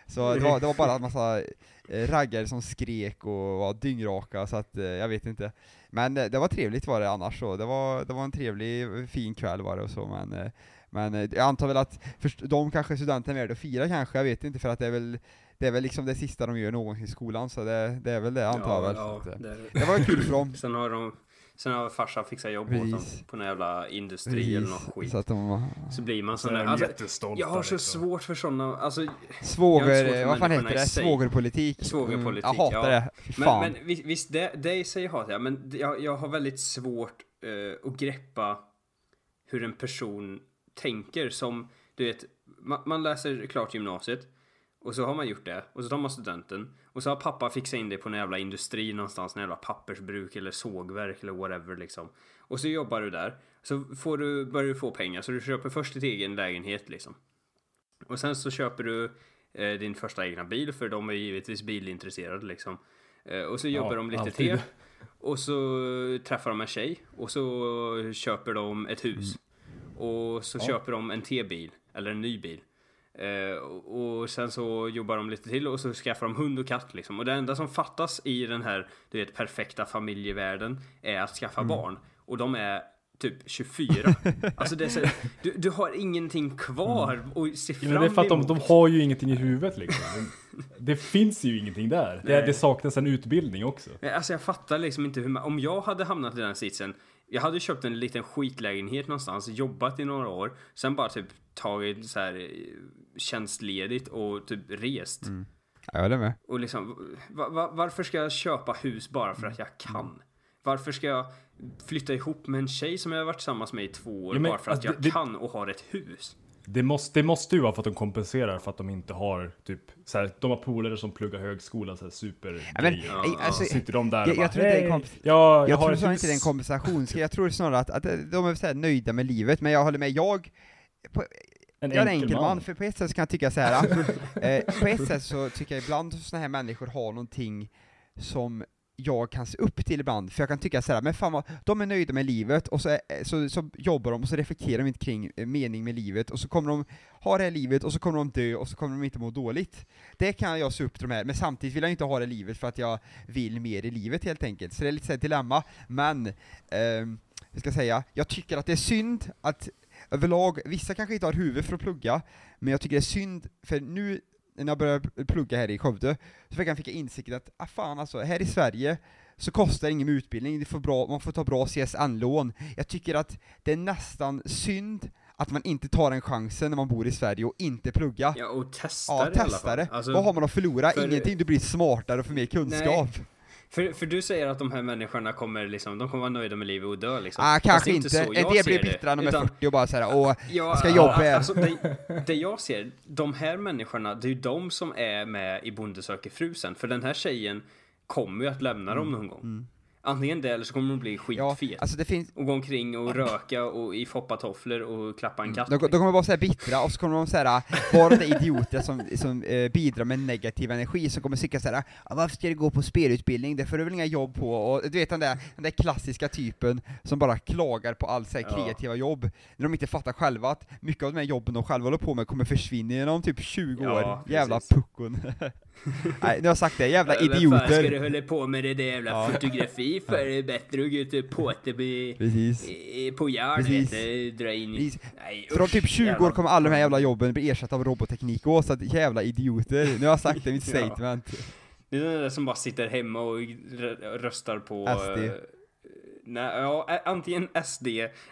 Så det var, det var bara en massa eh, raggare som skrek och var dyngraka, så att eh, jag vet inte. Men eh, det var trevligt var det annars så, det var, det var en trevlig, fin kväll var det och så, men Men jag antar väl att först, de kanske studenten är värda att fira kanske, jag vet inte, för att det är väl det är väl liksom det sista de gör någonsin i skolan, så det, det är väl det antar jag väl. ja, det. det var kul för dem. Sen har de Sen har farsan fixat jobb åt dem Precis. på någon jävla industri eller något skit. Så att de Så blir man Så sån är där. Alltså, jag har så liksom. svårt för sådana, alltså Svåger, vad fan heter det? Svågerpolitik? Svågerpolitik, jag hatar ja. det. Fy Men, fan. men visst, visst det, det i sig hatar jag, men jag, jag har väldigt svårt eh, att greppa hur en person tänker som, du vet, man, man läser klart gymnasiet och så har man gjort det och så tar man studenten och så har pappa fixat in det på en jävla industri någonstans, en jävla pappersbruk eller sågverk eller whatever liksom. Och så jobbar du där, så får du, börjar du få pengar så du köper först ditt egen lägenhet liksom. Och sen så köper du eh, din första egna bil för de är givetvis bilintresserade liksom. Eh, och så jobbar Ja, de lite alltid. till. Och så träffar de en tjej och så köper de ett hus. Och så Ja. köper de en T-bil eller en ny bil. Eh, och sen så jobbar de lite till och så skaffar de hund och katt liksom. Och det enda som fattas i den här, du vet, perfekta familjevärlden är att skaffa barn. Och de är typ 24. alltså det är så, du, du har ingenting kvar och se Ja, fram men det är för att de, emot. de har ju ingenting i huvudet liksom. De- Det finns ju ingenting där. Det, det saknas en utbildning också. Alltså jag fattar liksom inte hur man, om jag hade hamnat i den sitsen jag hade köpt en liten skitlägenhet någonstans, jobbat i några år, sen bara typ tagit så här tjänstledigt och typ rest. Jag håller med. Och liksom, va, va, varför ska jag köpa hus bara för att jag kan? Varför ska jag flytta ihop med en tjej som jag har varit tillsammans med i två år Ja, men, bara för att alltså, jag det- kan och har ett hus? Det måste, det måste ju vara för att de kompenserar för att de inte har typ så här, de har polare som pluggar högskola så här super Ja, men, ej, alltså, Sitter de där jag- och bara, jag tror inte det är "Hej, komp- ja, jag, jag tror ett snarare hus." inte det är en kompensationsgrej, jag tror snarare att, att de är så här nöjda med livet, men jag håller med, jag på, En jag är en enkel man, för på ett sätt kan jag tycka så här. eh, på ett sätt så tycker jag ibland sådana här människor har någonting som jag kan se upp till ibland, för jag kan tycka så här, men fan vad, de är nöjda med livet, och så, är, så, så jobbar de, och så reflekterar de inte kring eh, mening med livet, och så kommer de ha det här livet, och så kommer de dö, och så kommer de inte må dåligt. Det kan jag se upp till de här, men samtidigt vill jag inte ha det livet för att jag vill mer i livet helt enkelt. Så det är lite så här ett dilemma, men, ehm, jag ska säga, jag tycker att det är synd att överlag, vissa kanske inte har huvud för att plugga, men jag tycker det är synd, för nu när jag började plugga här i Skövde, så fick jag, fick jag insikten att, ah fan alltså, här i Sverige så kostar det ingen utbildning, det får bra, man får ta bra CSN-lån. Jag tycker att det är nästan synd att man inte tar den chansen när man bor i Sverige och inte plugga. Ja, och testar Ja, i alla fall. det. Alltså, Vad har man att förlora? för- Ingenting, du blir smartare och får mer kunskap. För, för du säger att de här människorna kommer liksom, de kommer vara nöjda med livet och dö liksom. Ah, kanske är inte. så En jag del blir bittra när de är utan- 40 och bara såhär, åh, Ja, ska jobba här. Alltså, det, det jag ser, de här människorna, det är ju de som är med i Bonde söker fru sen. För den här tjejen kommer ju att lämna dem någon gång. Antingen det eller så kommer hon bli Mm. ja, skitfet. alltså det finns, Och gå omkring och röka och i foppatofflor och klappa en katt. De, de kommer vara så här bittra, och så kommer de så här vara de idioter som, som eh, bidrar med negativ energi, som kommer tycka såhär ah, varför ska du gå på spelutbildning, det får du väl inga jobb på, och du vet den där, den där klassiska typen som bara klagar på all så här, Ja. kreativa jobb, när de inte fattar själva att mycket av de här jobben de själva håller på med kommer försvinna inom typ 20 Ja, år, jävla puckon. Nej, nu har jag sagt det, jävla Äh, Vad fan ska du idioter. hålla på med det där jävla Ja. fotografi för? Det är bättre att gå ut och påta på, järn, dra in. Precis. Nej, För om typ 20 jävla- år kommer alla de här jävla jobben bli ersatta av robotteknik och så att jävla idioter. Nu har jag sagt det, mitt Ja. statement. Det är den där som bara sitter hemma och rö- röstar på... SD. Nej, ja, antingen SD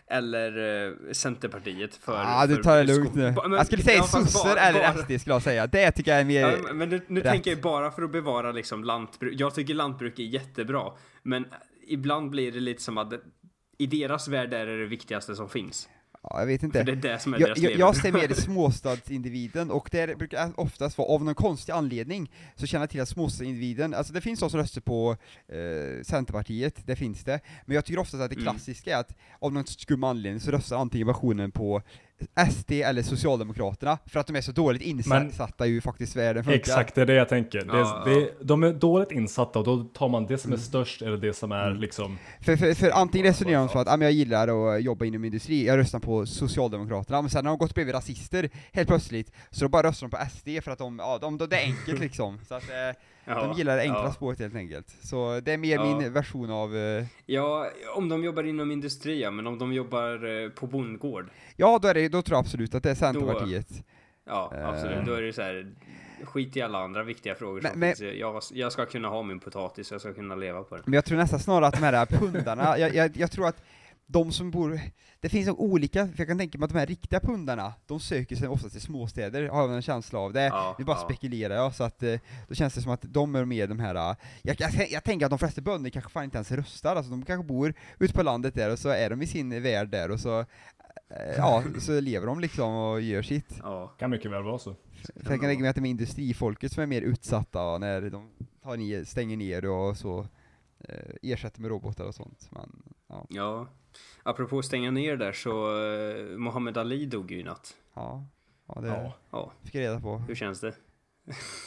eller eh, Centerpartiet för... Ja, du tar det lugnt nu. Men- Jag skulle säga ja, sossar eller bara- SD skulle jag säga. Det tycker jag är mer... Ja, men nu, nu tänker jag bara för att bevara liksom lantbruk. Jag tycker lantbruk är jättebra. Men ibland blir det lite som att i deras värld är det det viktigaste som finns. Ja, jag vet För inte. det är det som är Jag, deras jag, jag ser mer småstadsindividen, och det brukar oftast vara av någon konstig anledning, så känner jag till att småstadsindividen, alltså det finns de som röstar på eh, Centerpartiet, det finns det, men jag tycker oftast att det Mm. klassiska är att av någon skum anledning så röstar antingen versionen på SD eller Socialdemokraterna, för att de är så dåligt insatta i hur faktiskt världen funkar. Exakt, det är det jag tänker. Det Ja, är, det, de är dåligt insatta och då tar man det som är störst eller det som är Mm. liksom För, för, för antingen resonerar de så att ah, men jag gillar att jobba inom industri, jag röstar på Socialdemokraterna, men sen har de gått bredvid rasister helt plötsligt, så då bara röstar de på SD för att de, ja, de, de, det är enkelt liksom. Så att, eh, Ja, de gillar det enkla ja. spåret helt enkelt. Så det är mer Ja. min version av, eh, Ja, om de jobbar inom industri, ja, men om de jobbar eh, på bondgård. ja då är det då tror jag absolut att det är Centerpartiet. Ja, Eh. absolut. Då är det så här, skit i alla andra viktiga frågor som Men- men- finns. Jag, jag ska kunna ha min potatis, jag ska kunna leva på det. Men jag tror nästan snarare att de här pundarna, jag, jag, jag tror att de som bor, det finns nog olika, för jag kan tänka mig att de här riktiga pundarna, de söker sig ofta till småstäder, har jag en känsla av. Det, Ja, nu bara ja. spekulerar jag, så att eh, då känns det som att de är med de här, eh, jag, jag, jag tänker att de flesta bönder kanske fan inte ens röstar, alltså de kanske bor ute på landet där och så är de i sin värld där och så, eh, ja, så lever de liksom och gör sitt. Ja, Kan mycket väl vara så. För jag kan tänka mig att det är industrifolket som är mer utsatta när de tar ner, stänger ner och så ersätter med robotar och sånt. Men, ja, ja. Apropå stänga ner där så, uh, Mohammed Ali dog ju i natt. ja, ja det Ja. Ja, fick jag reda på. hur känns det?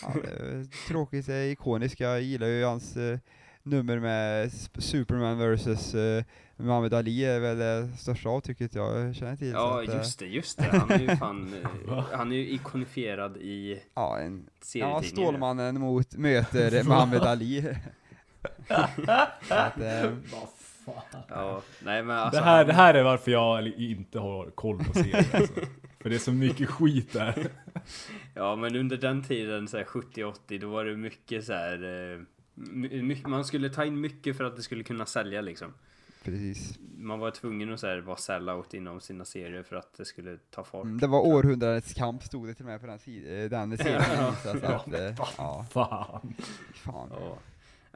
Ja, det är tråkigt, det är ikoniskt. Jag gillar ju hans eh, nummer med Superman vs eh, Muhammad Ali är väl det största avtrycket jag känner till. Ja, att, eh, just det, just det. Han är ju fan, eh, han är ju ikonifierad i Ja, en, ja. Stålmannen mot, möter Muhammad Ali. Att, eh, Ja, nej men alltså. det, här, han- det här är varför jag inte har koll på serien alltså. För det är så mycket skit där. Ja, men under den tiden, så här 70-80, då var det mycket så här. eh, my- my- man skulle ta in mycket för att det skulle kunna sälja liksom. precis. Man var tvungen att så här, vara sellout inom sina serier för att det skulle ta fart. Mm, det var århundradets kamp stod det till och med på den, eh, den serien. Ja. att, eh, ja, Fan. fan. Ja.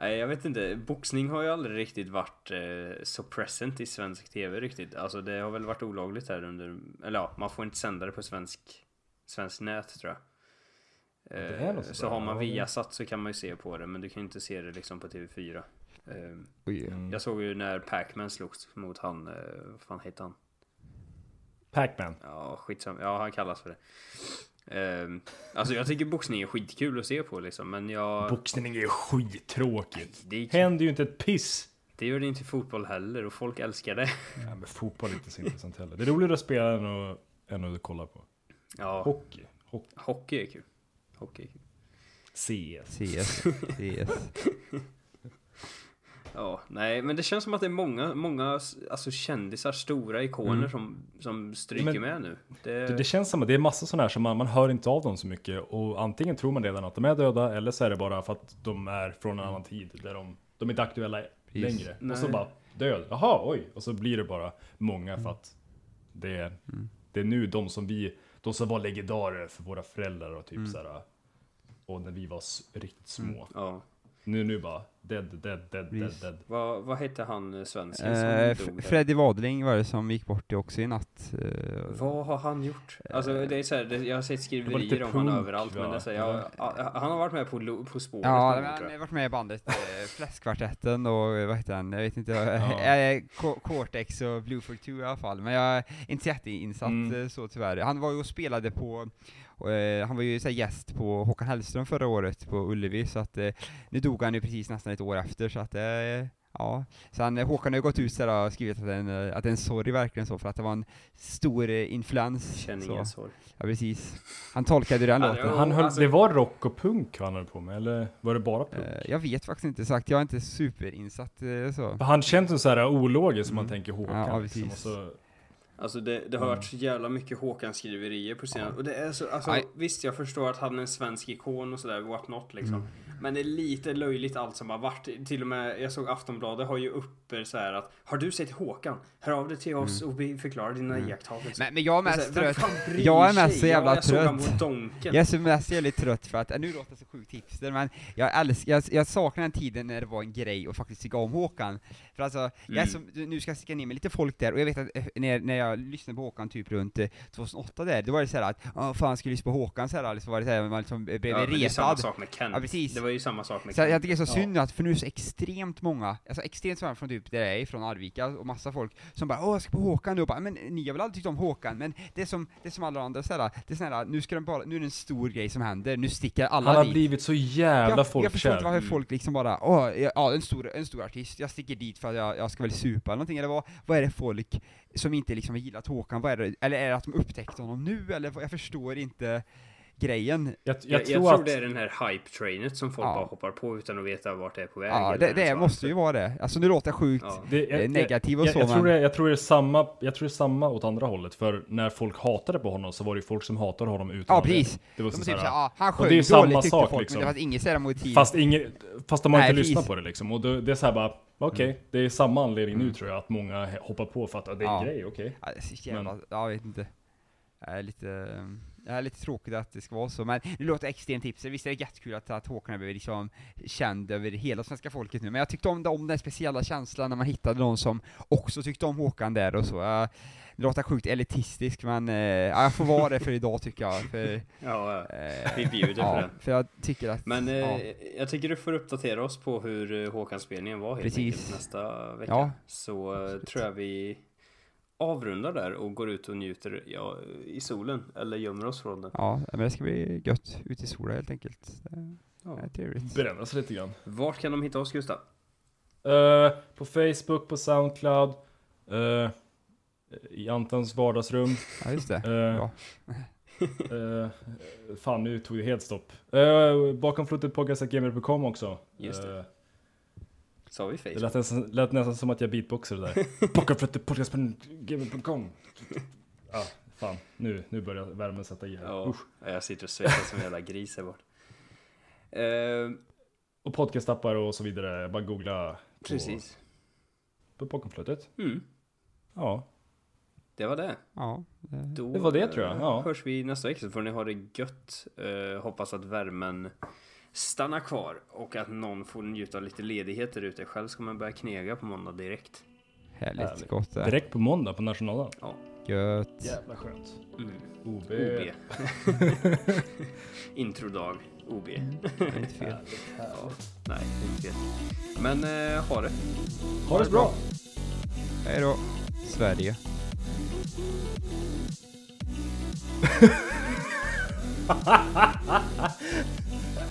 Nej, jag vet inte. Boxning har ju aldrig riktigt varit eh, så present i svensk tv riktigt. Alltså det har väl varit olagligt här under, eller ja, man får inte sända det på svensk, svensk nät tror jag. Det är nog Eh, så har man. Viasat så kan man ju se på det, men du kan inte se det liksom på TV4. Eh, Oj. Mm. Jag såg ju när Pac-Man slogs mot han, eh, vad fan heter han? Pac-Man. Ja, skitsam. Ja, han kallas för det. Ehm, alltså jag tycker boxning är skitkul att se på liksom, men jag... Boxning är skittråkigt. det, Händer ju inte ett piss. det gör det inte i fotboll heller och folk älskar det. Ja, men fotboll är inte så intressant heller. Det är roligare att spela än att, än att kolla på. Ja, Hockey. Hockey. hockey är kul. Hockey är kul. CS. CS. CS. Ja, nej, men det känns som att det är många, många alltså kändisar, stora ikoner Mm. som, som stryker Men- med nu. Det, Det, det känns som att det är massa sådana här som man, man hör inte av dem så mycket och antingen tror man redan att de är döda eller så är det bara för att de är från en annan tid där de, de är inte aktuella Precis. längre. Nej. Och så bara död, jaha oj, och så blir det bara många för att det är, det är nu de som vi, de som var legendarer för våra föräldrar och typ såhär och när vi var riktigt små. ja. Nu, nu bara dead, dead, dead, dead, Precis. dead. Vad, vad hette han eh, svensken som Eh, dog? Freddy Wadling var det som gick bort också i natt. eh, Vad har han gjort? Alltså det är så här, det, jag har sett Det skriverier om punk, överallt men va? det är så här, jag, han har varit med på, på spåret Ja, men han har varit med i bandet eh, Fläskkvartetten och eh, vad heter han, jag vet inte, Ja. eh, Cortex och Blueford 2 i alla fall, men jag är inte jätteinsatt Mm. eh, så tyvärr. Han var ju och spelade på, eh, han var ju så här, gäst på Håkan Hellström förra året på Ullevi, så att eh, nu dog han ju precis nästan ett år efter, så att eh, Ja, sen eh, Håkan har ju gått ut så och skrivit att det, är en, eh, att det är en sorg verkligen så, för att det var en stor influens. Känner ingen sorg. Ja, precis. Han tolkade den Ja, låten. Han höll, alltså- det var rock och punk han höll på med, eller var det bara punk? Jag vet faktiskt inte sagt, jag är inte superinsatt så. Han känns som så här ologisk som man Mm. tänker Håkan. Ja, ja, liksom, och precis. så, Alltså det, det har varit så jävla mycket Håkan-skriverier på scenen. Och det är så, alltså visst jag förstår att han är en svensk ikon och sådär, what not liksom. Mm. Men det är lite löjligt allt som har varit. Till och med, jag såg Aftonbladet har ju uppe så här att Har du sett Håkan? Hör av dig till oss och vi förklarar dina iakttagelser. Mm. Men, men jag är Och mest trött. Jag är mest så jävla ja, jag han trött. Jag är så mest jävligt trött för att, nu låter jag så sjukt hipster, men jag älskar, jag, jag saknar den tiden när det var en grej att faktiskt tycka om Håkan. För alltså, jag Mm. så, nu ska jag sticka ner med lite folk där, och jag vet att eh, när, när jag lyssnade på Håkan typ runt eh, 2008 där, då var det så här att, ja fan ska jag lyssna på Håkan så här, liksom var det så här, man liksom blev Ja, men det är samma retad. sak med Kent. Ja, precis. Det var ju samma sak med Så jag Kent. tycker det är så synd att, för nu är det så extremt många, alltså extremt många från typ där jag är, från Arvika, och massa folk som bara 'Åh, jag ska på Håkan' nu, och bara 'Men ni har väl aldrig tyckt om Håkan?' Men det är som, det är som alla andra såhär, det är såhär, nu ska de bara, nu är det en stor grej som händer, nu sticker alla han har dit. blivit så jävla jag, jag förstår inte folkkär. varför folk liksom bara, åh, ja, en stor, en stor artist, jag sticker dit för att jag, jag ska väl supa eller någonting, eller vad, vad är det folk som inte liksom har gillat Håkan, vad är det, eller är det att de upptäckte honom nu, eller jag förstår inte grejen. Jag, jag, Jag, jag, tror tror, att... det är den här hype-trainet som folk Ja. bara hoppar på utan att veta vart det är på väg. Ja, det, det måste ju vara det. Alltså nu låter jag sjukt Ja. Det, eh, negativ och jag, så, jag, tror men- det, jag tror det är samma, jag tror det är samma åt andra hållet, för när folk hatade på honom så var det ju folk som hatade honom utan Ja, precis. Det var De så typ såhär, såhär, ja, han och sjöng det är ju dåligt samma tyckte sak, folk, liksom. men det fanns inget sådär motiv. Fast, ingen, fast de har Nej, inte precis. lyssnat på det liksom. Och då, det är så här bara, okej, det är samma anledning nu tror jag, att många hoppar på för att ja, det är en Ja. grej, okej. Ja, det är så jävla, jag vet inte. Det är lite, det är lite tråkigt att det ska vara så, men det låter extremt tipsigt. Visst är det jättekul att, att Håkan blivit liksom känd över hela svenska folket nu, men jag tyckte om, om den speciella känslan när man hittade någon som också tyckte om Håkan där och så. Jag, det låter sjukt elitistisk, men eh, ja, jag får vara det för idag tycker jag. För, Ja, eh, vi bjuder ja, det. för jag tycker att, Men eh, ja, jag tycker du får uppdatera oss på hur eh, Håkanspelningen var helt Precis. enkelt nästa vecka. Ja. Så eh, Absolut. tror jag vi avrundar där och går ut och njuter ja, i solen eller gömmer oss från den. ja, men det ska bli gött ute i solen helt enkelt. Det Ja. trevligt. Bränna sig lite grann. Vart kan de hitta oss Gustav? Eh, på Facebook, på Soundcloud, eh, i Antons vardagsrum. Ja, just det. Bra. eh, fan, nu tog det helt stopp. Uh, bakom också. Just det. Sa vi det Facebook? lät nästan, lät nästan som att jag beatboxade där. bakom fluttet podcast.gmail.com. Ja, fan. Nu, nu börjar värmen sätta i här. Ja, Usch. jag sitter och svettas som en jävla gris här bort. Eh, Och podcastappar och så vidare. Bara googla på, precis. på fluttet. Mm, Ja. det var det. Ja, det, Då Det var det, tror jag, ja. hörs vi nästa vecka så får ni ha det gött. Eh, hoppas att värmen stannar kvar och att någon får njuta av lite ledighet där ute. Själv ska man börja knega på måndag direkt. härligt, Härligt. gott det. Direkt på måndag på nationaldagen. Ja. Gött. Jävla skönt. Mm. OB. OB. Introdag. OB. Det är inte fel. Ja, nej, inte fel. Men eh, ha det. Ha det så bra. Hej då, Sverige.